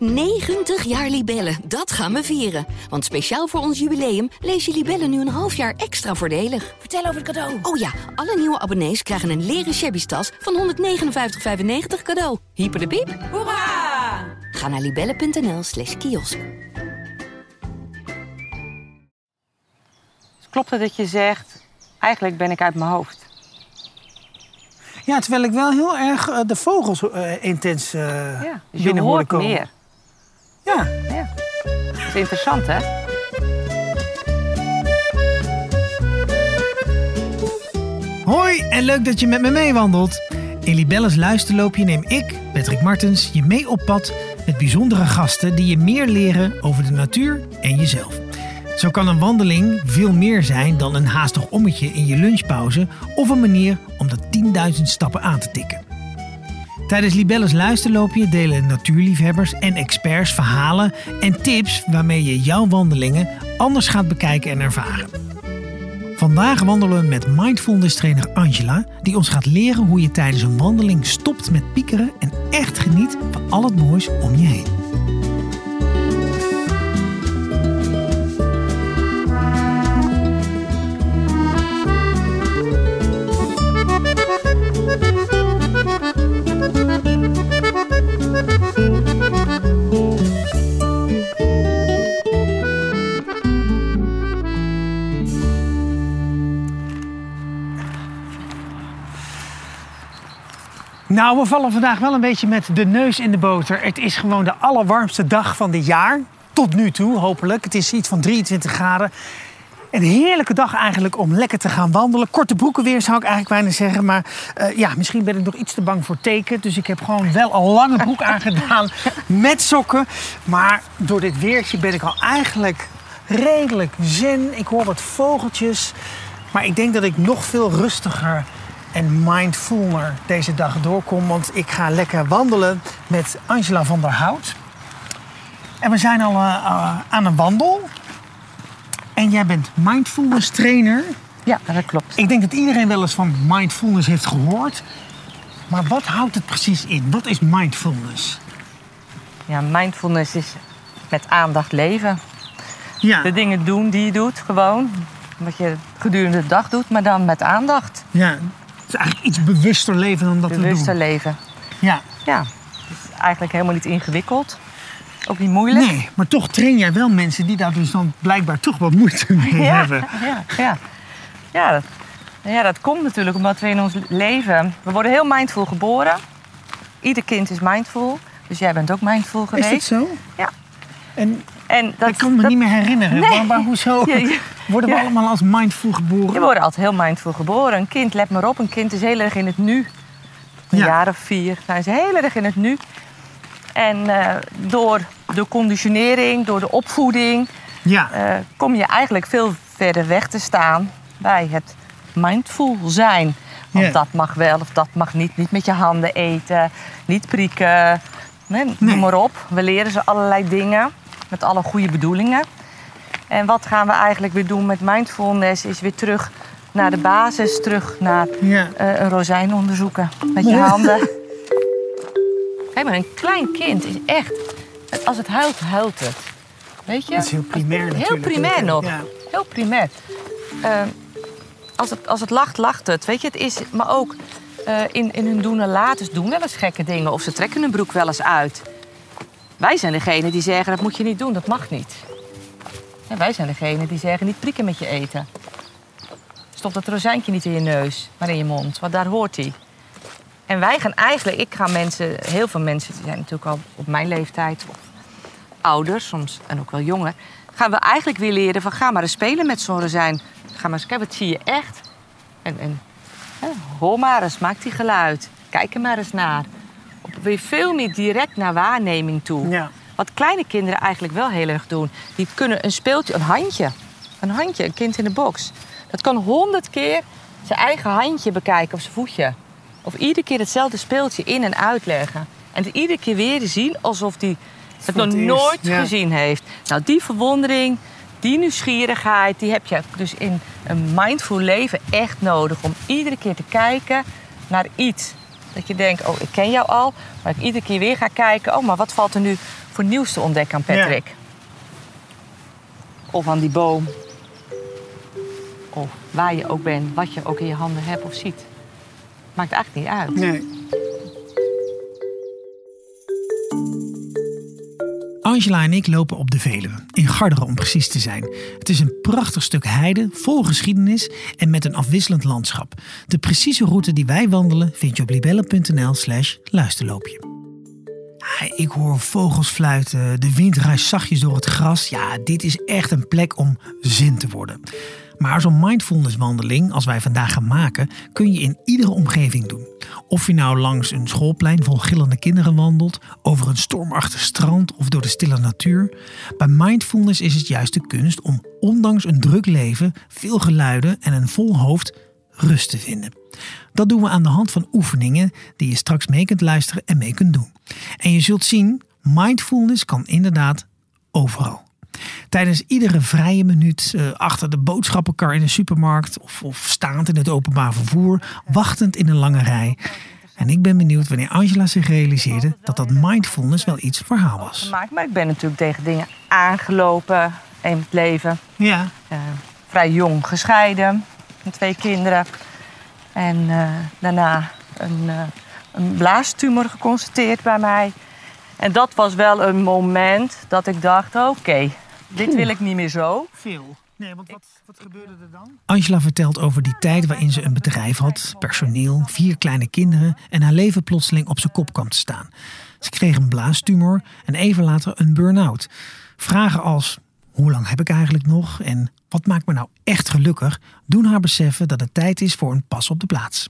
90 jaar Libellen, dat gaan we vieren. Want speciaal voor ons jubileum lees je Libellen nu een half jaar extra voordelig. Vertel over het cadeau. Oh ja, alle nieuwe abonnees krijgen een leren shabby tas van 159,95 cadeau. Hyper de piep. Hoera! Ga naar libellen.nl slash kiosk. Klopt het dat je zegt, eigenlijk ben ik uit mijn hoofd? Ja, terwijl ik wel heel erg eh, de vogels eh, intens eh Ja, dus binnen hoorde komen. meer. Ja. Ja. Dat is interessant, hè? Hoi en leuk dat je met me meewandelt. In Libelles Luisterloopje neem ik, Patrick Martens, je mee op pad met bijzondere gasten die je meer leren over de natuur en jezelf. Zo kan een wandeling veel meer zijn dan een haastig ommetje in je lunchpauze of een manier om de 10.000 stappen aan te tikken. Tijdens Libelles Luisterloopje delen natuurliefhebbers en experts verhalen en tips waarmee je jouw wandelingen anders gaat bekijken en ervaren. Vandaag wandelen we met mindfulness trainer Angela, die ons gaat leren hoe je tijdens een wandeling stopt met piekeren en echt geniet van al het moois om je heen. Nou, we vallen vandaag wel een beetje met de neus in de boter. Het is gewoon de allerwarmste dag van dit jaar. Tot nu toe, hopelijk. Het is iets van 23 graden. Een heerlijke dag eigenlijk om lekker te gaan wandelen. Korte broeken weer zou ik eigenlijk bijna zeggen. Maar eh, ja, misschien ben ik nog iets te bang voor teken. Dus ik heb gewoon wel een lange broek aangedaan met sokken. Maar door dit weertje ben ik al eigenlijk redelijk zen. Ik hoor wat vogeltjes. Maar ik denk dat ik nog veel rustiger en mindfuler deze dag doorkom. Want ik ga lekker wandelen met Angela van der Hout. En we zijn al eh, eh, aan een wandel. En jij bent mindfulness trainer. Ja, dat klopt. Ik denk dat iedereen wel eens van mindfulness heeft gehoord. Maar wat houdt het precies in? Wat is mindfulness? Ja, mindfulness is met aandacht leven. Ja, De dingen doen die je doet, gewoon. Wat je gedurende de dag doet, maar dan met aandacht. ja. Het is eigenlijk iets bewuster leven dan dat Bewuster we doen. leven. Ja. Ja, het is eigenlijk helemaal niet ingewikkeld. Ook niet moeilijk. Nee, maar toch train jij wel mensen die daar dus dan blijkbaar toch wat moeite mee Ja, hebben. ja, ja. Ja, dat, ja, dat komt natuurlijk omdat we in ons leven... We worden heel mindful geboren. Ieder kind is mindful. Dus jij bent ook mindful Is geweest. dat zo? Ja. En En dat, ik kan me dat- niet meer herinneren. Nee. Maar, maar hoezo Ja, ja. worden we Ja. allemaal als mindful geboren? Je wordt altijd heel mindful geboren. Een kind, let maar op, een kind is heel erg in het nu. Een Ja. jaar of vier. Nou, is heel erg in het nu. En eh, door de conditionering, door de opvoeding... Ja. eh, kom je eigenlijk veel verder weg te staan bij het mindful zijn. Want dat mag wel of dat mag niet. Niet met je handen eten, niet prikken. Nee, noem Nee. maar op. We leren ze allerlei dingen met alle goede bedoelingen. En wat gaan we eigenlijk weer doen met mindfulness? Is weer terug naar de basis, terug naar Ja. eh, een rozijn onderzoeken met je Ja. handen. Kijk maar, een klein kind is echt... Als het huilt, huilt het. Weet je? Dat is heel primair Heel natuurlijk. primair nog. Ja. Heel primair. Ehm, als, het, als het lacht, lacht het. Weet je, het is... Maar ook eh, in, in hun doen en laten ze doen wel eens gekke dingen. Of ze trekken hun broek wel eens uit. Wij zijn degene die zeggen, dat moet je niet doen, dat mag niet. En wij zijn degene die zeggen, niet prikken met je eten. Stop dat rozijntje niet in je neus, maar in je mond, want daar hoort hij. En wij gaan eigenlijk, ik ga mensen, heel veel mensen, die zijn natuurlijk al op mijn leeftijd, of ouder soms en ook wel jonger, gaan we eigenlijk weer leren van ga maar eens spelen met zo'n rozijn. Ga maar eens kijken, wat zie je echt? En, en hoor maar eens, maak die geluid. Kijk er maar eens naar. Weer veel meer direct naar waarneming toe. Ja. Wat kleine kinderen eigenlijk wel heel erg doen. Die kunnen een speeltje, een handje. Een handje, een kind in de box. Dat kan honderd keer zijn eigen handje bekijken of zijn voetje. Of iedere keer hetzelfde speeltje in- en uitleggen. En het iedere keer weer zien alsof hij het nog nooit ja. gezien heeft. Nou, die verwondering, die nieuwsgierigheid, die heb je dus in een mindful leven echt nodig. Om iedere keer te kijken naar iets. Dat je denkt, oh, ik ken jou al. Maar ik iedere keer weer ga kijken, oh, maar wat valt er nu voor nieuws te ontdekken aan Patrick. Of aan die boom. Of waar je ook bent, wat je ook in je handen hebt of ziet. Maakt eigenlijk niet uit. Nee. Angela en ik lopen op de Veluwe, in Garderen om precies te zijn. Het is een prachtig stuk heide, vol geschiedenis en met een afwisselend landschap. De precieze route die wij wandelen vind je op libelle.nl slash luisterloopje. Ik hoor vogels fluiten, de wind ruist zachtjes door het gras. Ja, dit is echt een plek om zin te worden. Maar zo'n mindfulness wandeling als wij vandaag gaan maken, kun je in iedere omgeving doen. Of je nou langs een schoolplein vol gillende kinderen wandelt, over een stormachtig strand of door de stille natuur. Bij mindfulness is het juist de kunst om ondanks een druk leven, veel geluiden en een vol hoofd rust te vinden. Dat doen we aan de hand van oefeningen die je straks mee kunt luisteren en mee kunt doen. En je zult zien, mindfulness kan inderdaad overal. Tijdens iedere vrije minuut eh, achter de boodschappenkar in de supermarkt of, of staand in het openbaar vervoer, wachtend in een lange rij. En ik ben benieuwd wanneer Angela zich realiseerde dat dat mindfulness wel iets voor haar was. Maar ik ben natuurlijk tegen dingen aangelopen in het leven. Ja. Eh, vrij jong gescheiden, met twee kinderen. En eh, daarna een, eh, een blaastumor geconstateerd bij mij. En dat was wel een moment dat ik dacht, oké, dit wil ik niet meer zo. Veel. Nee, want wat, wat gebeurde er dan? Angela vertelt over die tijd waarin ze een bedrijf had, personeel, vier kleine kinderen en haar leven plotseling op zijn kop kwam te staan. Ze kreeg een blaastumor en even later een burn-out. Vragen als: hoe lang heb ik eigenlijk nog en wat maakt me nou echt gelukkig, doen haar beseffen dat het tijd is voor een pas op de plaats.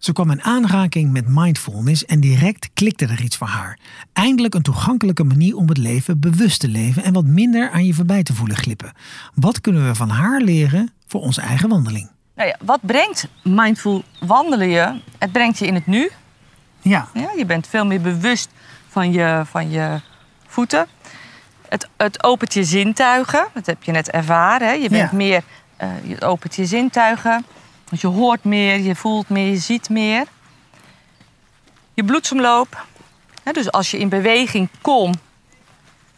Ze kwam in aanraking met mindfulness en direct klikte er iets voor haar. Eindelijk een toegankelijke manier om het leven bewust te leven en wat minder aan je voorbij te voelen glippen. Wat kunnen we van haar leren voor onze eigen wandeling? Nou ja, wat brengt mindful wandelen je? Het brengt je in het nu. Ja. Ja, je bent veel meer bewust van je, van je voeten. Het, het opent je zintuigen. Dat heb je net ervaren. Hè? Je bent Ja. meer, eh, je opent je zintuigen. Dus je hoort meer, je voelt meer, je ziet meer. Je bloedsomloop. Hè, dus als je in beweging komt,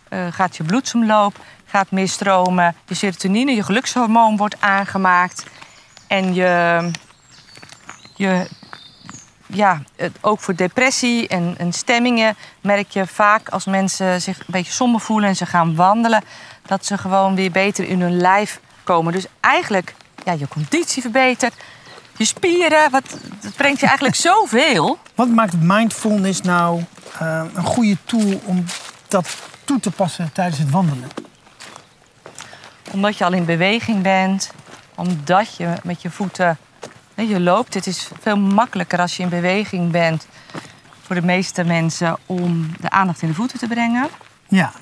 eh, gaat je bloedsomloop gaat meer stromen. Je serotonine, je gelukshormoon, wordt aangemaakt. En je, je ja, ook voor depressie en, en stemmingen merk je vaak als mensen zich een beetje somber voelen en ze gaan wandelen, dat ze gewoon weer beter in hun lijf komen. Dus eigenlijk, ja, je conditie verbetert, je spieren, wat, dat brengt je eigenlijk zoveel. Wat maakt mindfulness nou eh, een goede tool om dat toe te passen tijdens het wandelen? Omdat je al in beweging bent, omdat je met je voeten, je loopt. Het is veel makkelijker als je in beweging bent voor de meeste mensen om de aandacht in de voeten te brengen. Ja.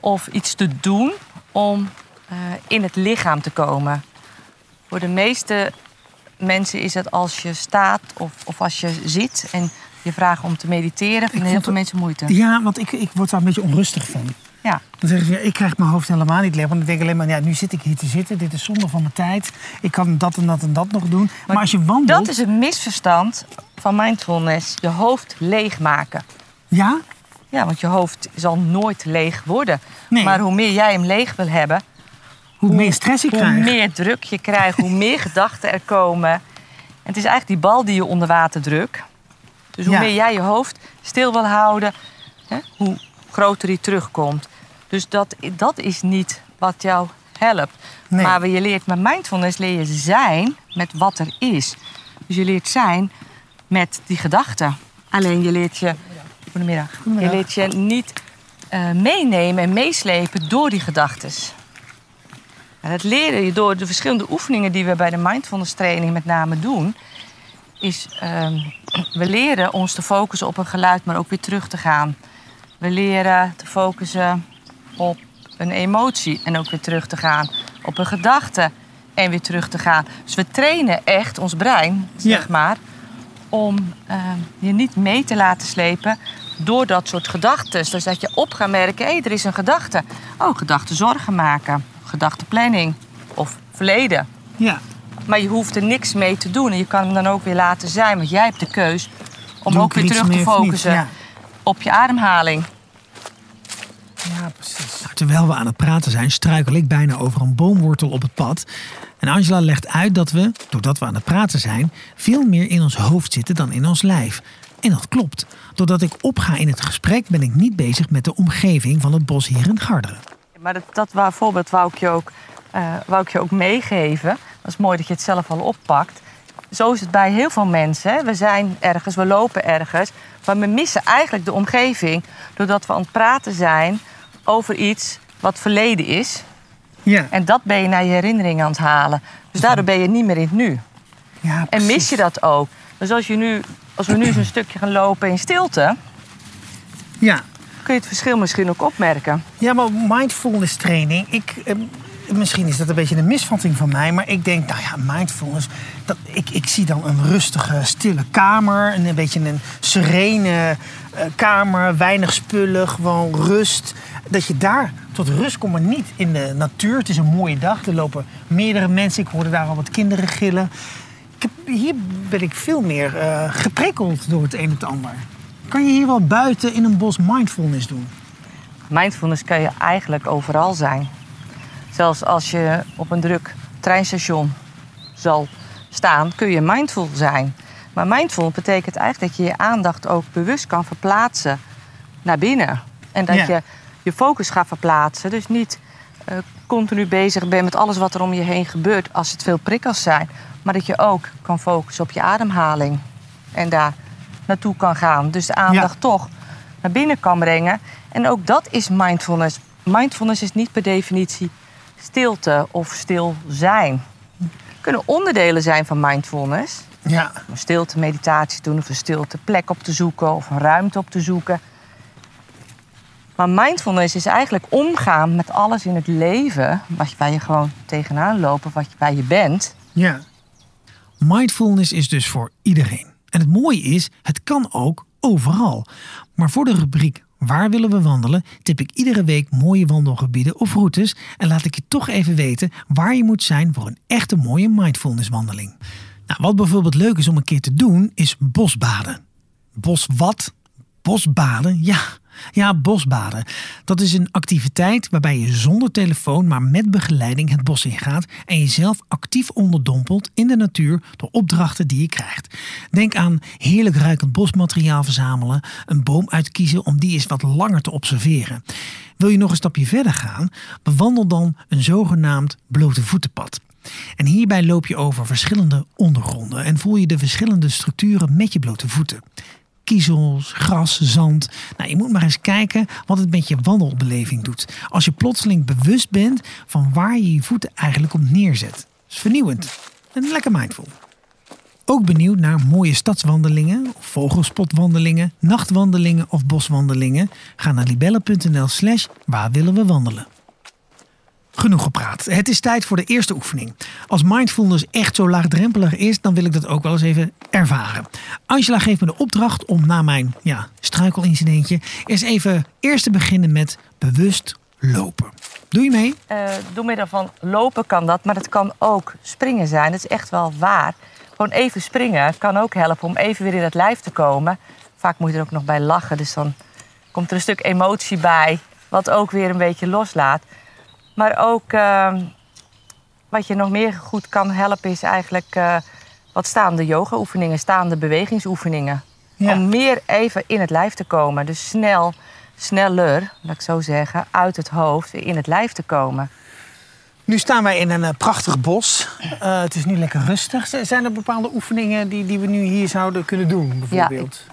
of iets te doen om eh, in het lichaam te komen. Voor de meeste mensen is het als je staat of, of als je zit en je vraagt om te mediteren, vinden heel veel het- mensen moeite. Ja, want ik, ik word daar een beetje onrustig van. Ja. Dan zeggen ze, ja, ik krijg mijn hoofd helemaal niet leeg. Want ik denk alleen maar, ja, nu zit ik hier te zitten. Dit is zonde van mijn tijd. Ik kan dat en dat en dat nog doen. Maar, als je wandelt... Dat is een misverstand van mindfulness. Je hoofd leegmaken. Ja? Ja, want je hoofd zal nooit leeg worden. Nee. Maar hoe meer jij hem leeg wil hebben, Hoe meer stress ik hoe krijg. meer druk je krijgt, hoe meer gedachten er komen. En het is eigenlijk die bal die je onder water drukt. Dus hoe Ja. meer jij je hoofd stil wil houden, hè, hoe groter die terugkomt. Dus dat, dat is niet wat jou helpt. Nee. Maar je leert met mindfulness leer je zijn met wat er is. Dus je leert zijn met die gedachten. Alleen je leert je, goedemiddag, je leert je niet eh, meenemen en meeslepen door die gedachten. En dat leren je door de verschillende oefeningen die we bij de mindfulness training met name doen. Is ehm, we leren ons te focussen op een geluid, maar ook weer terug te gaan. We leren te focussen op een emotie en ook weer terug te gaan. Op een gedachte en weer terug te gaan. Dus we trainen echt ons brein, zeg Ja. maar, om ehm, je niet mee te laten slepen door dat soort gedachten. Dus dat je op gaat merken, hé, er is een gedachte. Oh, gedachte zorgen maken, gedachte planning of verleden. Ja. Maar je hoeft er niks mee te doen en je kan hem dan ook weer laten zijn. Want jij hebt de keus om Doe ook er weer terug te niet? focussen Ja. op je ademhaling. Ja, precies. Nou, terwijl we aan het praten zijn, struikel ik bijna over een boomwortel op het pad. En Angela legt uit dat we, doordat we aan het praten zijn, veel meer in ons hoofd zitten dan in ons lijf. En dat klopt. Doordat ik opga in het gesprek, ben ik niet bezig met de omgeving van het bos hier in Garderen. Maar dat, dat waar, voorbeeld wou ik, je ook, eh, wou ik je ook meegeven. Dat is mooi dat je het zelf al oppakt. Zo is het bij heel veel mensen. Hè. We zijn ergens, we lopen ergens. Maar we missen eigenlijk de omgeving. Doordat we aan het praten zijn over iets wat verleden is. Ja, En dat ben je naar je herinneringen aan het halen. Dus daardoor ben je niet meer in het nu. ja En mis je dat ook. Dus als, je nu, als we nu zo'n stukje gaan lopen in stilte... Ja. Kun je het verschil misschien ook opmerken. Ja, maar mindfulness training, ik, eh, misschien is dat een beetje een misvatting van mij, maar ik denk, nou ja, mindfulness, dat, ik, ik zie dan een rustige, stille kamer, een, beetje een serene eh, kamer, weinig spullen, gewoon rust. Dat je daar tot rust komt, maar niet in de natuur. Het is een mooie dag, er lopen meerdere mensen, ik hoorde daar al wat kinderen gillen. Ik heb, hier ben ik veel meer eh, geprikkeld door het een en het ander. Kan je hier wel buiten in een bos mindfulness doen? Mindfulness kan je eigenlijk overal zijn. Zelfs als je op een druk treinstation zal staan, kun je mindful zijn. Maar mindful betekent eigenlijk dat je je aandacht ook bewust kan verplaatsen naar binnen. En dat Ja. je je focus gaat verplaatsen. Dus niet eh, continu bezig bent met alles wat er om je heen gebeurt als het veel prikkels zijn. Maar dat je ook kan focussen op je ademhaling. En daar naartoe kan gaan. Dus de aandacht toch naar binnen kan brengen. En ook dat is mindfulness. Mindfulness is niet per definitie stilte of stil zijn. Kunnen onderdelen zijn van mindfulness. Ja, Een stilte meditatie doen of een stilte plek op te zoeken of een ruimte op te zoeken. Maar mindfulness is eigenlijk omgaan met alles in het leven wat je, waar je gewoon tegenaan of wat je bij je bent. ja. Mindfulness is dus voor iedereen. En het mooie is, het kan ook overal. Maar voor de rubriek Waar willen we wandelen? tip ik iedere week mooie wandelgebieden of routes en laat ik je toch even weten waar je moet zijn voor een echte mooie mindfulness wandeling. Nou, wat bijvoorbeeld leuk is om een keer te doen, is bosbaden. Bos wat? Bosbaden? Ja. Ja, bosbaden. Dat is een activiteit waarbij je zonder telefoon, maar met begeleiding het bos ingaat en jezelf actief onderdompelt in de natuur door opdrachten die je krijgt. Denk aan heerlijk ruikend bosmateriaal verzamelen, een boom uitkiezen om die eens wat langer te observeren. Wil je nog een stapje verder gaan? Bewandel dan een zogenaamd blote voetenpad. En hierbij loop je over verschillende ondergronden en voel je de verschillende structuren met je blote voeten. Kiezels, gras, zand. Nou, je moet maar eens kijken wat het met je wandelbeleving doet. Als je plotseling bewust bent van waar je je voeten eigenlijk op neerzet. Dat is vernieuwend en lekker mindful. Ook benieuwd naar mooie stadswandelingen, vogelspotwandelingen, nachtwandelingen of boswandelingen? Ga naar libelle.nl slash waar willen we wandelen. Genoeg gepraat. Het is tijd voor de eerste oefening. Als mindfulness echt zo laagdrempelig is, dan wil ik dat ook wel eens even ervaren. Angela geeft me de opdracht om na mijn ja, struikelincidentje eens even eerst te beginnen met bewust lopen. Doe je mee? Eh, door middel van lopen kan dat, maar het kan ook springen zijn. Dat is echt wel waar. Gewoon even springen kan ook helpen om even weer in het lijf te komen. Vaak moet je er ook nog bij lachen, dus dan komt er een stuk emotie bij, wat ook weer een beetje loslaat. Maar ook eh, wat je nog meer goed kan helpen is eigenlijk eh, wat staande yoga-oefeningen, staande bewegingsoefeningen. Ja. Om meer even in het lijf te komen. Dus snel, sneller, laat ik zo zeggen, uit het hoofd in het lijf te komen. Nu staan wij in een eh, prachtig bos. Eh, het is nu lekker rustig. Zijn er bepaalde oefeningen die, die we nu hier zouden kunnen doen, bijvoorbeeld?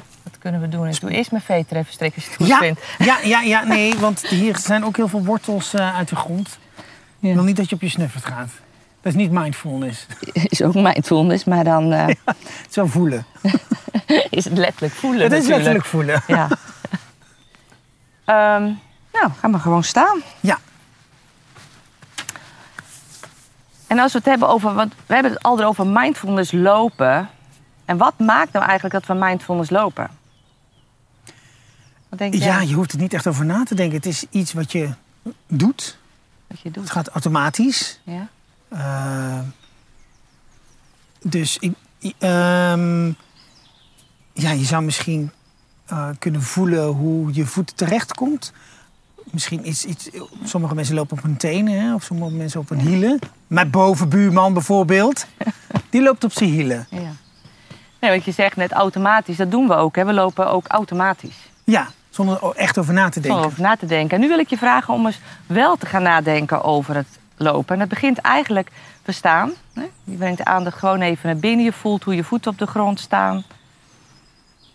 Kunnen we doen? Ik doe eerst mijn veter even strikken als je het goed Ja, vindt. ja, ja, ja, nee, want hier zijn ook heel veel wortels eh, uit de grond. Ik wil niet dat je op je snuffert gaat. Dat is niet mindfulness. Is ook mindfulness, maar dan eh, Het is wel voelen. is het letterlijk voelen Het is natuurlijk. letterlijk voelen. Ja. Ehm, nou, ga maar gewoon staan. Ja. En als we het hebben over, want we hebben het al over mindfulness lopen. En wat maakt nou eigenlijk dat we mindfulness lopen? Wat denk Ja, je hoeft er niet echt over na te denken. Het is iets wat je doet. dat je doet? Het gaat automatisch. Ja? Eh, dus ik, ehm, ja, je zou misschien eh, kunnen voelen hoe je voet terechtkomt. misschien iets, iets... Sommige mensen lopen op hun tenen, hè, of sommige mensen op hun hielen. Mijn bovenbuurman bijvoorbeeld, die loopt op zijn hielen. Ja. Nee, wat je zegt net automatisch, dat doen we ook. Hè. We lopen ook automatisch. Ja, zonder er echt over na te denken. Zonder over na te denken. En nu wil ik je vragen om eens wel te gaan nadenken over het lopen. En het begint eigenlijk, we staan. Hè? Je brengt de aandacht gewoon even naar binnen. Je voelt hoe je voeten op de grond staan.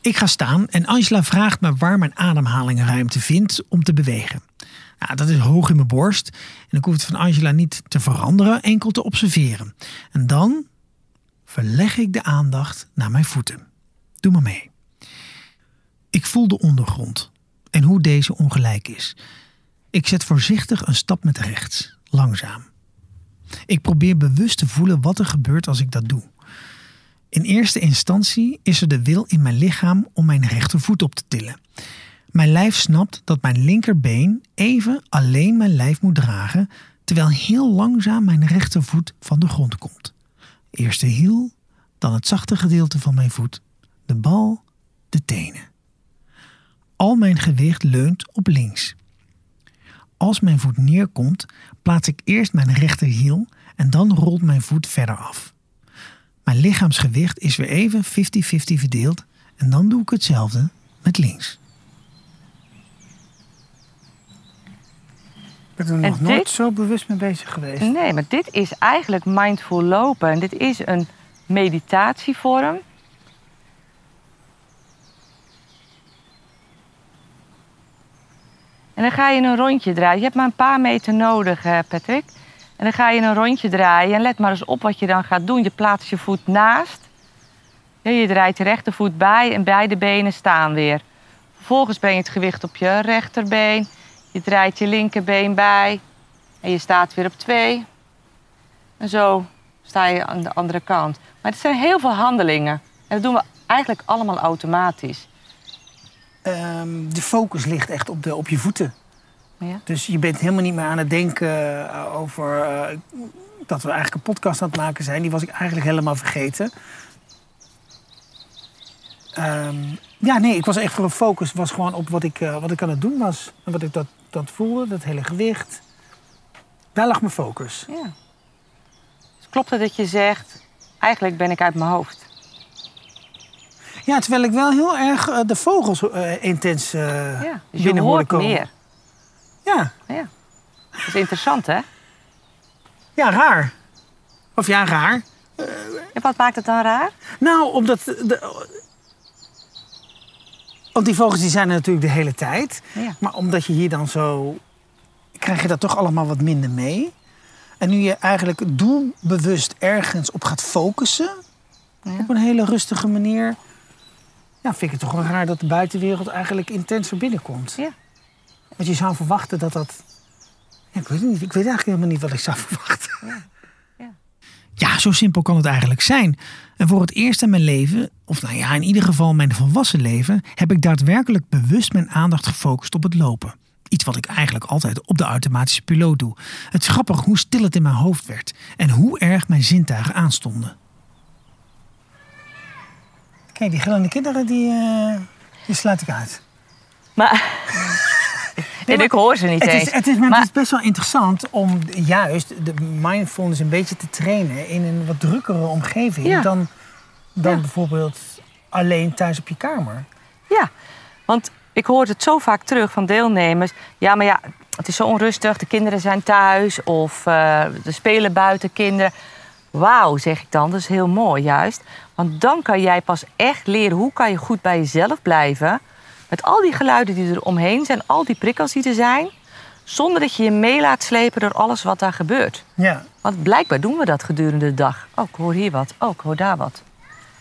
Ik ga staan en Angela vraagt me waar mijn ademhaling ruimte vindt om te bewegen. Nou, dat is hoog in mijn borst en ik hoef het van Angela niet te veranderen, enkel te observeren. En dan verleg ik de aandacht naar mijn voeten. Doe maar mee. Ik voel de ondergrond en hoe deze ongelijk is. Ik zet voorzichtig een stap met rechts, langzaam. Ik probeer bewust te voelen wat er gebeurt als ik dat doe. In eerste instantie is er de wil in mijn lichaam om mijn rechtervoet op te tillen. Mijn lijf snapt dat mijn linkerbeen even alleen mijn lijf moet dragen, terwijl heel langzaam mijn rechtervoet van de grond komt. Eerst de hiel, dan het zachte gedeelte van mijn voet, de bal, mijn gewicht leunt op links. Als mijn voet neerkomt, plaats ik eerst mijn rechterhiel en dan rolt mijn voet verder af. Mijn lichaamsgewicht is weer even 50-50 verdeeld en dan doe ik hetzelfde met links. Ik ben er En nog nooit zo bewust mee bezig geweest. Nee, maar dit is eigenlijk mindful lopen. En dit is een meditatievorm. En dan ga je een rondje draaien. Je hebt maar een paar meter nodig, eh, Patrick. En dan ga je een rondje draaien. En let maar eens op wat je dan gaat doen. Je plaatst je voet naast. Je draait je rechtervoet bij en beide benen staan weer. Vervolgens breng je het gewicht op je rechterbeen. Je draait je linkerbeen bij. En je staat weer op twee. En zo sta je aan de andere kant. Maar het zijn heel veel handelingen. En dat doen we eigenlijk allemaal automatisch. Ehm, de focus ligt echt op, de, op je voeten. Ja? Dus je bent helemaal niet meer aan het denken eh, over eh, dat we eigenlijk een podcast aan het maken zijn. Die was ik eigenlijk helemaal vergeten. Ehm, ja, nee, ik was echt voor een focus. was gewoon op wat ik, eh, wat ik aan het doen was. En wat ik dat, dat voelde, dat hele gewicht. Daar lag mijn focus. ja. Dus klopt het dat je zegt, eigenlijk ben ik uit mijn hoofd? Ja, terwijl ik wel heel erg eh, de vogels eh, intens Ja, dus je binnen hoort komen. meer. Ja. Ja. Dat is interessant, hè? ja, raar. Of ja, raar. En wat maakt het dan raar? Nou, omdat. De, want die vogels die zijn er natuurlijk de hele tijd. Ja. Maar omdat je hier dan zo. krijg je dat toch allemaal wat minder mee. En nu je eigenlijk doelbewust ergens op gaat focussen. Ja. op een hele rustige manier. Ja, vind ik het toch wel raar dat de buitenwereld eigenlijk intens er binnenkomt. Ja. Want je zou verwachten dat dat. Ja, ik weet niet. Ik weet eigenlijk helemaal niet wat ik zou verwachten. Ja, zo simpel kan het eigenlijk zijn. En voor het eerst in mijn leven, of nou ja, in ieder geval mijn volwassen leven, heb ik daadwerkelijk bewust mijn aandacht gefocust op het lopen. Iets wat ik eigenlijk altijd op de automatische piloot doe. Het is grappig hoe stil het in mijn hoofd werd en hoe erg mijn zintuigen aanstonden. Kijk, die gillende kinderen, die, eh, die sluit ik uit. Maar... en ik hoor ze niet Het eens. is, het, is, maar Maar- het is best wel interessant om juist de mindfulness een beetje te trainen in een wat drukkere omgeving Ja. dan, dan Ja. bijvoorbeeld alleen thuis op je kamer. Ja, want ik hoor het zo vaak terug van deelnemers. Ja, maar ja, het is zo onrustig. De kinderen zijn thuis of eh er spelen buiten kinderen. Wauw, zeg ik dan. Dat is heel mooi juist. Want dan kan jij pas echt leren hoe kan je goed bij jezelf blijven. Met al die geluiden die er omheen zijn, al die prikkels die er zijn. Zonder dat je je mee laat slepen door alles wat daar gebeurt. Ja, Want blijkbaar doen we dat gedurende de dag. Oh, ik hoor hier wat. Oh, ik hoor daar wat.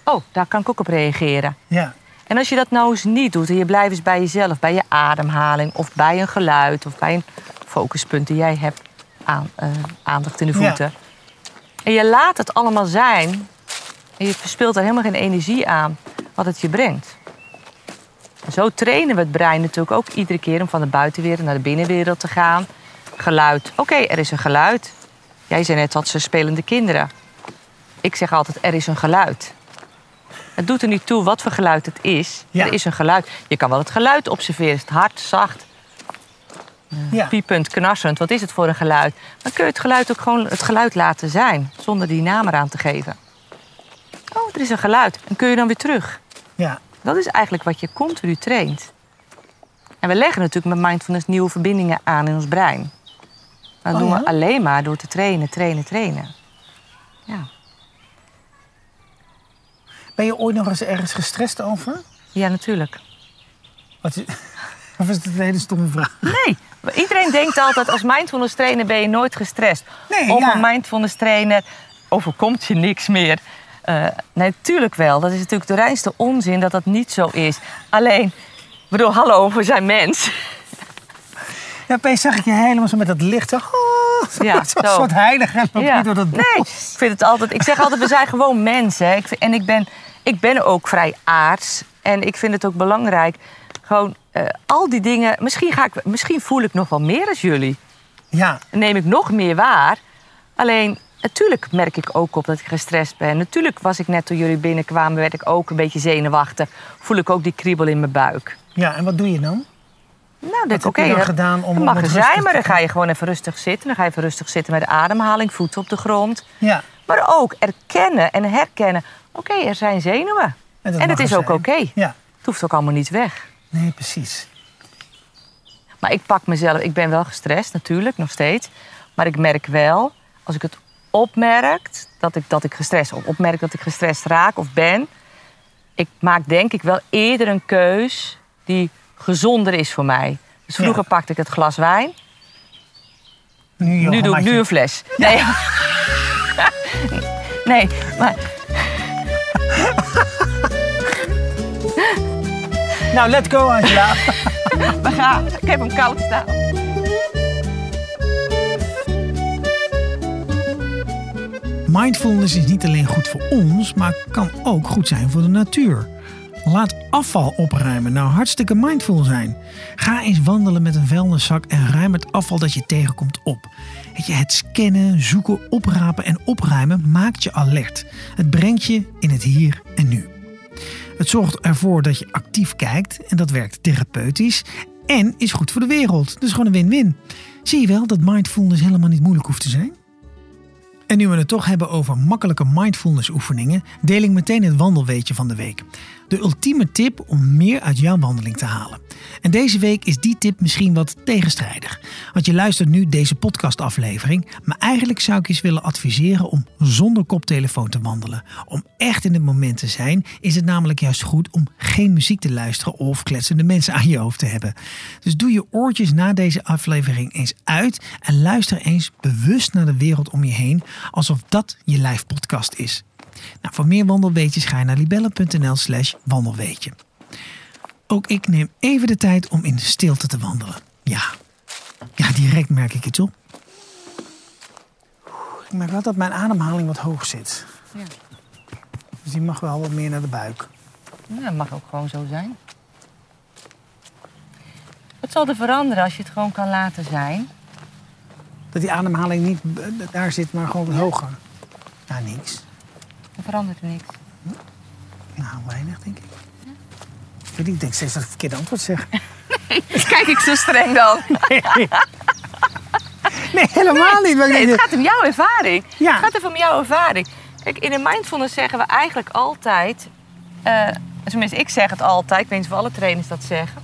Oh, daar kan ik ook op reageren. ja. En als je dat nou eens niet doet en je blijft eens bij jezelf, bij je ademhaling of bij een geluid of bij een focuspunt die jij hebt aan, eh, aandacht in de Ja. voeten. En je laat het allemaal zijn en je verspilt er helemaal geen energie aan wat het je brengt. En zo trainen we het brein natuurlijk ook iedere keer om van de buitenwereld naar de binnenwereld te gaan. Geluid. Oké, er is een geluid. Jij zei net dat ze spelende kinderen. Ik zeg altijd, er is een geluid. Het doet er niet toe wat voor geluid het is. Ja. Er is een geluid. Je kan wel het geluid observeren. Is het hard, zacht? Ja. piepend, knarsend. Wat is het voor een geluid? Dan kun je het geluid ook gewoon het geluid laten zijn. Zonder die naam eraan te geven. Oh, er is een geluid. En kun je dan weer terug. Ja. Dat is eigenlijk wat je continu traint. En we leggen natuurlijk met mindfulness nieuwe verbindingen aan in ons brein. Dat Oh doen ja? we alleen maar door te trainen, trainen, trainen. Ja, Ben je ooit nog eens ergens gestrest over? ja natuurlijk. Wat is, of is het een hele stomme vraag? Nee, iedereen denkt altijd als mindfulness trainer ben je nooit gestrest. Nee, of ja. een mindfulness trainer overkomt je niks meer. Eh, nee, natuurlijk wel. Dat is natuurlijk de reinste onzin dat dat niet zo is. Alleen, bedoel, hallo, we zijn mens. Ja, opeens zag ik je helemaal zo met dat licht. zo, Oh, Ja, zo. soort heilige en Ja. door dat Nee, ik vind het altijd. Ik zeg altijd, we zijn gewoon mensen. hè. Ik, vind- en ik ben, ik ben ook vrij aards. En ik vind het ook belangrijk. Gewoon eh, al die dingen. Misschien, ga ik, misschien voel ik nog wel meer als jullie. Ja, Dan neem ik nog meer waar. Alleen, natuurlijk merk ik ook op dat ik gestrest ben. Natuurlijk was ik net toen jullie binnenkwamen, werd ik ook een beetje zenuwachtig. Voel ik ook die kriebel in mijn buik. ja, en wat doe je dan? Nou, je oké, dan- gedaan om- om mag het er zijn, maar dan ga je gewoon even rustig zitten. Dan ga je even rustig zitten met de ademhaling, voeten op de grond. Ja, Maar ook erkennen en herkennen. Oké, er zijn zenuwen. en, dat En het is ook oké. Ja, Het hoeft ook allemaal niet weg. nee, precies. Maar ik pak mezelf, ik ben wel gestrest natuurlijk, nog steeds. Maar ik merk wel, als ik het opmerk, dat ik, dat ik gestrest, of opmerk dat ik gestrest raak of ben. Ik maak denk ik wel eerder een keus die gezonder is voor mij. Dus vroeger Ja. pakte ik het glas wijn. Nu, Nu doe ik nu een fles. Nee, nee maar Nou, let's go Angela. we gaan. Ik heb hem koud staan. Mindfulness is niet alleen goed voor ons, maar kan ook goed zijn voor de natuur. Laat afval opruimen nou hartstikke mindful zijn. Ga eens wandelen met een vuilniszak en ruim het afval dat je tegenkomt op. Het scannen, zoeken, oprapen en opruimen maakt je alert. Het brengt je in het hier en nu. Het zorgt ervoor dat je actief kijkt en dat werkt therapeutisch en is goed voor de wereld. Dus gewoon een win-win. Zie je wel dat mindfulness helemaal niet moeilijk hoeft te zijn? En nu we het toch hebben over makkelijke mindfulness oefeningen, deel ik meteen het wandelweetje van de week. De ultieme tip om meer uit jouw wandeling te halen. En deze week is die tip misschien wat tegenstrijdig. Want je luistert nu deze podcastaflevering, maar eigenlijk zou ik je eens willen adviseren om zonder koptelefoon te wandelen. Om echt in het moment te zijn, is het namelijk juist goed om geen muziek te luisteren of kletsende mensen aan je hoofd te hebben. Dus doe je oortjes na deze aflevering eens uit en luister eens bewust naar de wereld om je heen, alsof dat je live podcast is. Nou, voor meer wandelweetjes ga je naar libelle.nl slash wandelweetje. Ook ik neem even de tijd om in stilte te wandelen. Ja, ja direct merk ik iets op. Ik merk wel dat mijn ademhaling wat hoog zit. Ja. Dus die mag wel wat meer naar de buik. Dat mag ook gewoon zo zijn. Wat zal er veranderen als je het gewoon kan laten zijn? Dat die ademhaling niet daar zit, maar gewoon wat hoger. Nou, niks. Dan verandert er niks. Nou, weinig, denk ik. Ik weet ik denk steeds dat ik het verkeerde antwoord zeg. Kijk ik zo streng dan? Nee, helemaal niet. Nee, het gaat om jouw ervaring. Ja. Het gaat even om jouw ervaring. Kijk, in de mindfulness zeggen we eigenlijk altijd... eh, tenminste, ik zeg het altijd. Ik weet niet of alle trainers dat zeggen.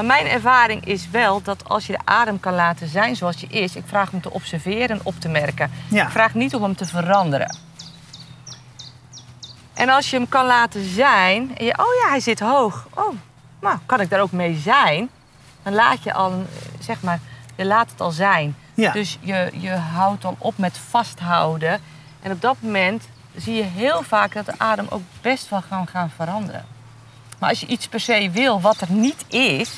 Maar mijn ervaring is wel dat als je de adem kan laten zijn zoals je is... Ik vraag hem te observeren en op te merken. Ja. Ik vraag niet om hem te veranderen. En als je hem kan laten zijn... En je, oh ja, hij zit hoog. Oh, nou, kan ik daar ook mee zijn? Dan laat je al, zeg maar, je laat het al zijn. Ja. Dus je, je houdt dan op met vasthouden. En op dat moment zie je heel vaak dat de adem ook best wel kan gaan veranderen. Maar als je iets per se wil wat er niet is,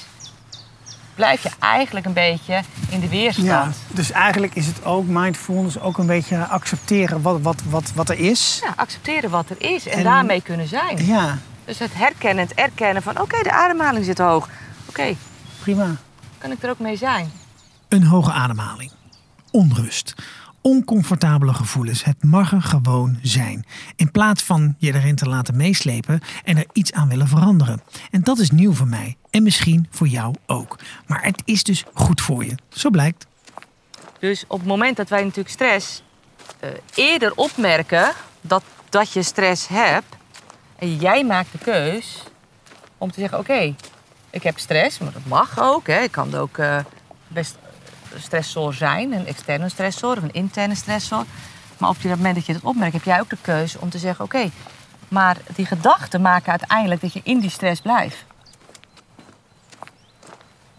blijf je eigenlijk een beetje in de Ja, weerstand. dus eigenlijk is het ook mindfulness ook een beetje accepteren wat, wat, wat, wat er is. Ja, accepteren wat er is en, En- daarmee kunnen zijn. Ja, Dus het herkennen, het erkennen van oké, de ademhaling zit hoog. Oké, prima. kan ik er ook mee zijn? Een hoge ademhaling. Onrust. Oncomfortabele gevoelens. Het mag er gewoon zijn. In plaats van je erin te laten meeslepen en er iets aan willen veranderen. En dat is nieuw voor mij. En misschien voor jou ook. Maar het is dus goed voor je. Zo blijkt. Dus op het moment dat wij natuurlijk stress eh, eerder opmerken dat, dat je stress hebt. En jij maakt de keus om te zeggen: Oké, ik heb stress, maar dat mag ook. Hè. Ik kan ook uh, best stressor zijn, een externe stressor of een interne stressor. Maar op het moment dat je het opmerkt, heb jij ook de keuze om te zeggen: Oké, maar die gedachten maken uiteindelijk dat je in die stress blijft.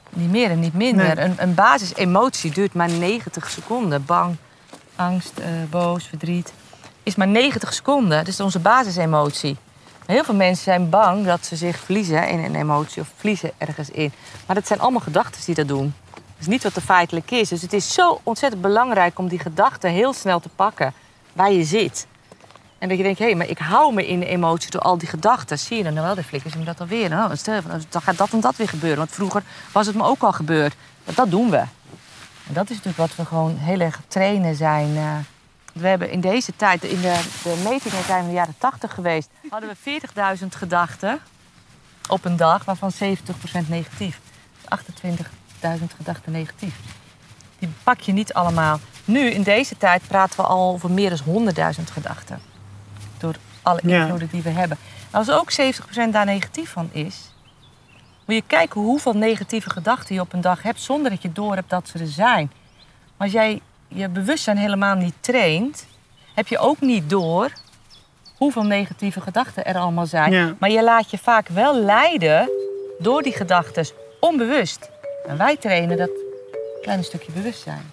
Niet meer en niet minder. Nee. Een, een basisemotie duurt maar 90 seconden. Bang, angst, eh, boos, verdriet. Is maar 90 seconden. Dat is onze basisemotie. Heel veel mensen zijn bang dat ze zich verliezen in een emotie of verliezen ergens in. Maar dat zijn allemaal gedachten die dat doen. Is niet wat er feitelijk is. Dus het is zo ontzettend belangrijk om die gedachten heel snel te pakken waar je zit. En dat je denkt, hé, hey, maar ik hou me in de emotie door al die gedachten. Zie je dan nou wel, de flikkers en dat alweer. Nou, voor, dan gaat dat en dat weer gebeuren. Want vroeger was het me ook al gebeurd. Dat, dat doen we. En dat is natuurlijk wat we gewoon heel erg trainen zijn. eh. we hebben in deze tijd, in de, de metingen zijn we in de jaren 80 geweest, hadden we 40.000 gedachten op een dag, waarvan 70% negatief. 28.000 gedachten negatief. Die pak je niet allemaal. Nu, in deze tijd, praten we al over meer dan 100.000 gedachten. Door alle Ja. invloeden die we hebben. En als ook 70% daar negatief van is, moet je kijken hoeveel negatieve gedachten je op een dag hebt zonder dat je door hebt dat ze er zijn. Maar als jij je bewustzijn helemaal niet traint, heb je ook niet door hoeveel negatieve gedachten er allemaal zijn. Ja. Maar je laat je vaak wel leiden door die gedachten, onbewust. En wij trainen dat kleine stukje bewustzijn.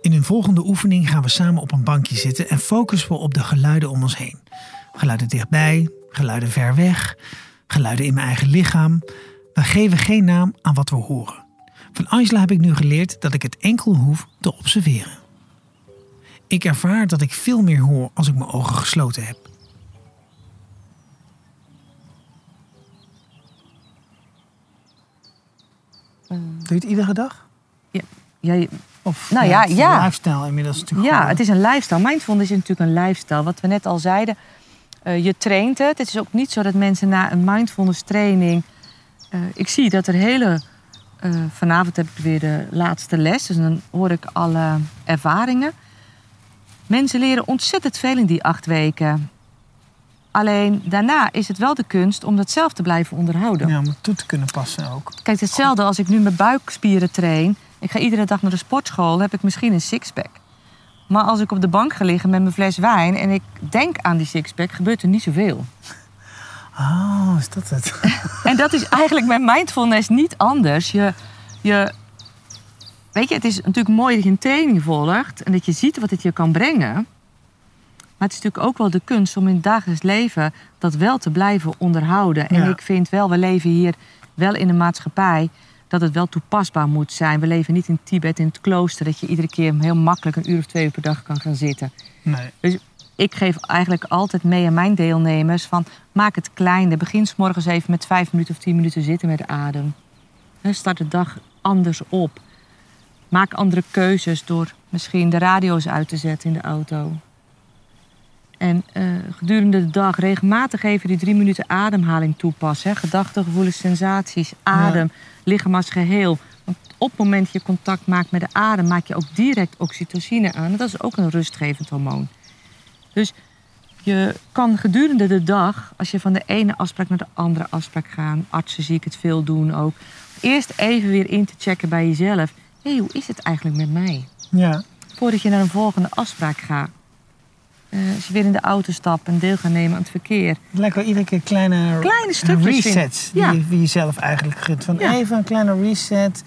In een volgende oefening gaan we samen op een bankje zitten en focussen we op de geluiden om ons heen. Geluiden dichtbij, geluiden ver weg, geluiden in mijn eigen lichaam. We geven geen naam aan wat we horen. Van Angela heb ik nu geleerd dat ik het enkel hoef te observeren. Ik ervaar dat ik veel meer hoor als ik mijn ogen gesloten heb. Doe je het iedere dag? Ja, Of Nou ja, het is ja. een lifestyle inmiddels natuurlijk. Ja, het is een lifestyle. Mindfulness is natuurlijk een lifestyle. Wat we net al zeiden, eh, je traint het. Het is ook niet zo dat mensen na een mindfulness training... eh, ik zie dat er hele... eh, vanavond heb ik weer de laatste les, dus dan hoor ik alle ervaringen. Mensen leren ontzettend veel in die acht weken. Alleen daarna is het wel de kunst om dat zelf te blijven onderhouden. Ja, om het toe te kunnen passen ook. Kijk, hetzelfde als ik nu mijn buikspieren train. Ik ga iedere dag naar de sportschool, heb ik misschien een sixpack. Maar als ik op de bank ga liggen met mijn fles wijn en ik denk aan die sixpack, gebeurt er niet zoveel. Oh, is dat het? En dat is eigenlijk met mindfulness niet anders. Je, je, weet je, het is natuurlijk mooi dat je een training volgt en dat je ziet wat het je kan brengen. Maar het is natuurlijk ook wel de kunst om in het dagelijks leven dat wel te blijven onderhouden. En Ja. ik vind wel, we leven hier wel in een maatschappij dat het wel toepasbaar moet zijn. We leven niet in Tibet, in het klooster, dat je iedere keer heel makkelijk een uur of twee uur per dag kan gaan zitten. Nee. Dus ik geef eigenlijk altijd mee aan mijn deelnemers van maak het kleiner. Begin 's morgens even met vijf minuten of tien minuten zitten met adem. Hè, Start de dag anders op. Maak andere keuzes door misschien de radio's uit te zetten in de auto. En eh, gedurende de dag regelmatig even die drie minuten ademhaling toepassen. Hè. Gedachten, gevoelens, sensaties, adem, lichaam als geheel. Want op het moment dat je contact maakt met de adem, maak je ook direct oxytocine aan. En dat is ook een rustgevend hormoon. Dus je kan gedurende de dag, als je van de ene afspraak naar de andere afspraak gaat, artsen zie ik het veel doen ook, eerst even weer in te checken bij jezelf. Hé, hey, hoe is het eigenlijk met mij? Ja. Voordat je naar een volgende afspraak gaat. Eh, als je weer in de auto stapt en deel gaat nemen aan het verkeer. Het lijkt wel iedere keer kleine, Kleine stukjes resets die, Ja. je, zelf eigenlijk gunt. Van Ja. even een kleine reset.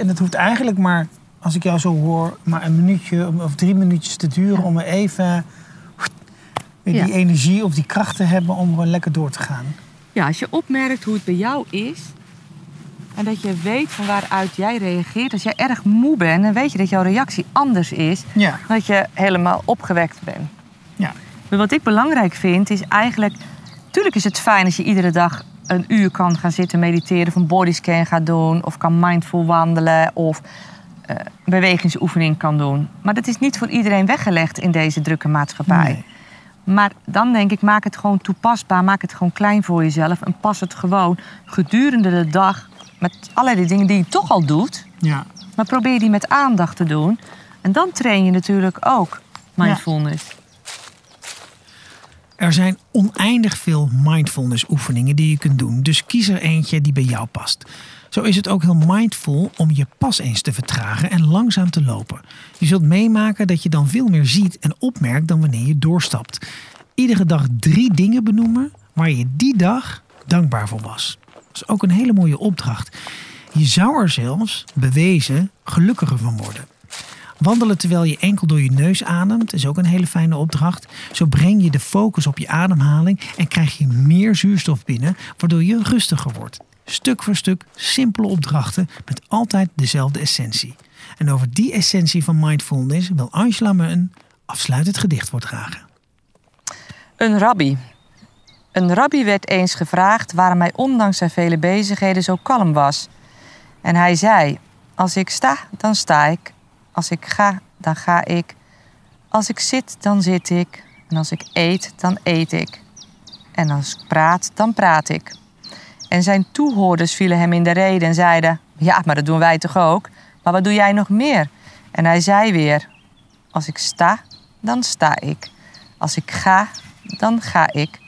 En dat hoeft eigenlijk maar, als ik jou zo hoor, maar een minuutje of drie minuutjes te duren om er even Ja. die energie of die kracht te hebben om gewoon lekker door te gaan. Ja, als je opmerkt hoe het bij jou is. En dat je weet van waaruit jij reageert. Als jij erg moe bent, dan weet je dat jouw reactie anders is. Ja. Dat je helemaal opgewekt bent. Ja. Maar wat ik belangrijk vind, is eigenlijk... Tuurlijk is het fijn als je iedere dag een uur kan gaan zitten mediteren... of een bodyscan gaat doen, of kan mindful wandelen... of eh, bewegingsoefening kan doen. Maar dat is niet voor iedereen weggelegd in deze drukke maatschappij. Nee. Maar dan denk ik, maak het gewoon toepasbaar. Maak het gewoon klein voor jezelf. En pas het gewoon gedurende de dag met allerlei dingen die je toch al doet. Ja. Maar probeer die met aandacht te doen. En dan train je natuurlijk ook mindfulness. Er zijn oneindig veel mindfulness oefeningen die je kunt doen. Dus kies er eentje die bij jou past. Zo is het ook heel mindful om je pas eens te vertragen en langzaam te lopen. Je zult meemaken dat je dan veel meer ziet en opmerkt dan wanneer je doorstapt. Iedere dag drie dingen benoemen waar je die dag dankbaar voor was. Dat is ook een hele mooie opdracht. Je zou er zelfs bewezen gelukkiger van worden. Wandelen terwijl je enkel door je neus ademt is ook een hele fijne opdracht. Zo breng je de focus op je ademhaling en krijg je meer zuurstof binnen, waardoor je rustiger wordt. Stuk voor stuk simpele opdrachten met altijd dezelfde essentie. En over die essentie van mindfulness wil Angela me een afsluitend gedicht voordragen. Een rabbi. Een rabbi werd eens gevraagd waarom hij ondanks zijn vele bezigheden zo kalm was. En hij zei: Als ik sta, dan sta ik. Als ik ga, dan ga ik. Als ik zit, dan zit ik. En als ik eet, dan eet ik. En als ik praat, dan praat ik. En zijn toehoorders vielen hem in de rede en zeiden: Ja, maar dat doen wij toch ook? Maar wat doe jij nog meer? En hij zei weer: Als ik sta, dan sta ik. Als ik ga, dan ga ik.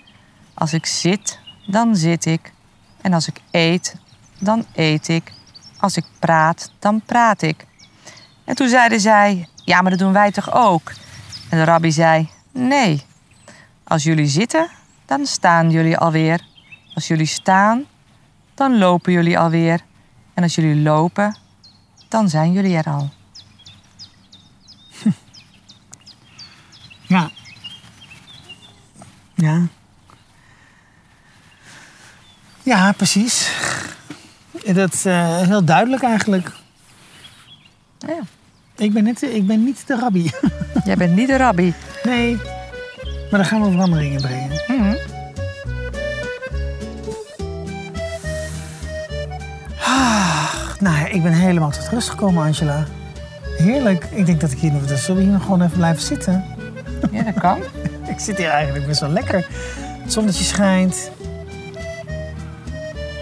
Als ik zit, dan zit ik. En als ik eet, dan eet ik. Als ik praat, dan praat ik. En toen zeiden zij: Ja, maar dat doen wij toch ook? En de rabbi zei: Nee. Als jullie zitten, dan staan jullie alweer. Als jullie staan, dan lopen jullie alweer. En als jullie lopen, dan zijn jullie er al. Ja. Ja. Ja, precies. Dat is eh, heel duidelijk eigenlijk. Ja. Ik ben, net, ik ben niet de rabbi. Jij bent niet de rabbi. Nee. Maar dan gaan we veranderingen brengen. Mhm. Nou, ja, ik ben helemaal tot rust gekomen, Angela. Heerlijk. Ik denk dat ik hier nog... Dan zullen we hier nog gewoon even blijven zitten. Ja, dat kan. Ik zit hier eigenlijk best wel lekker. Het zonnetje schijnt.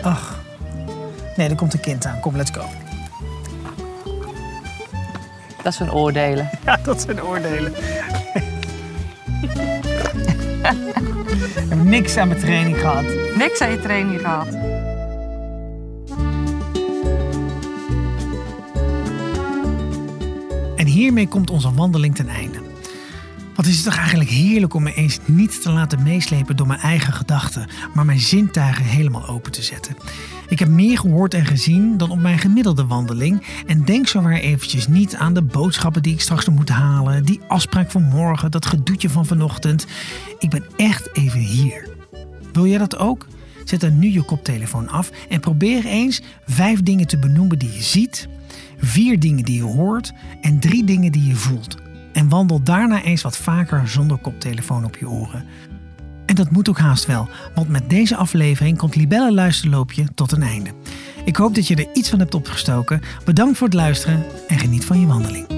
Ach. Nee, er komt een kind aan. Kom, let's go. Dat is een oordelen. Ja, dat zijn oordelen. ik heb niks aan mijn training gehad. Niks aan je training gehad. En hiermee komt onze wandeling ten einde. Is toch eigenlijk heerlijk om me eens niet te laten meeslepen door mijn eigen gedachten, maar mijn zintuigen helemaal open te zetten. Ik heb meer gehoord en gezien dan op mijn gemiddelde wandeling en denk zowaar eventjes niet aan de boodschappen die ik straks nog moet halen, die afspraak van morgen, dat gedoetje van vanochtend. Ik ben echt even hier. Wil jij dat ook? Zet dan nu je koptelefoon af en probeer eens vijf dingen te benoemen die je ziet, vier dingen die je hoort en drie dingen die je voelt. En wandel daarna eens wat vaker zonder koptelefoon op je oren. En dat moet ook haast wel, want met deze aflevering komt Libelle Luisterloopje tot een einde. Ik hoop dat je er iets van hebt opgestoken. Bedankt voor het luisteren en geniet van je wandeling.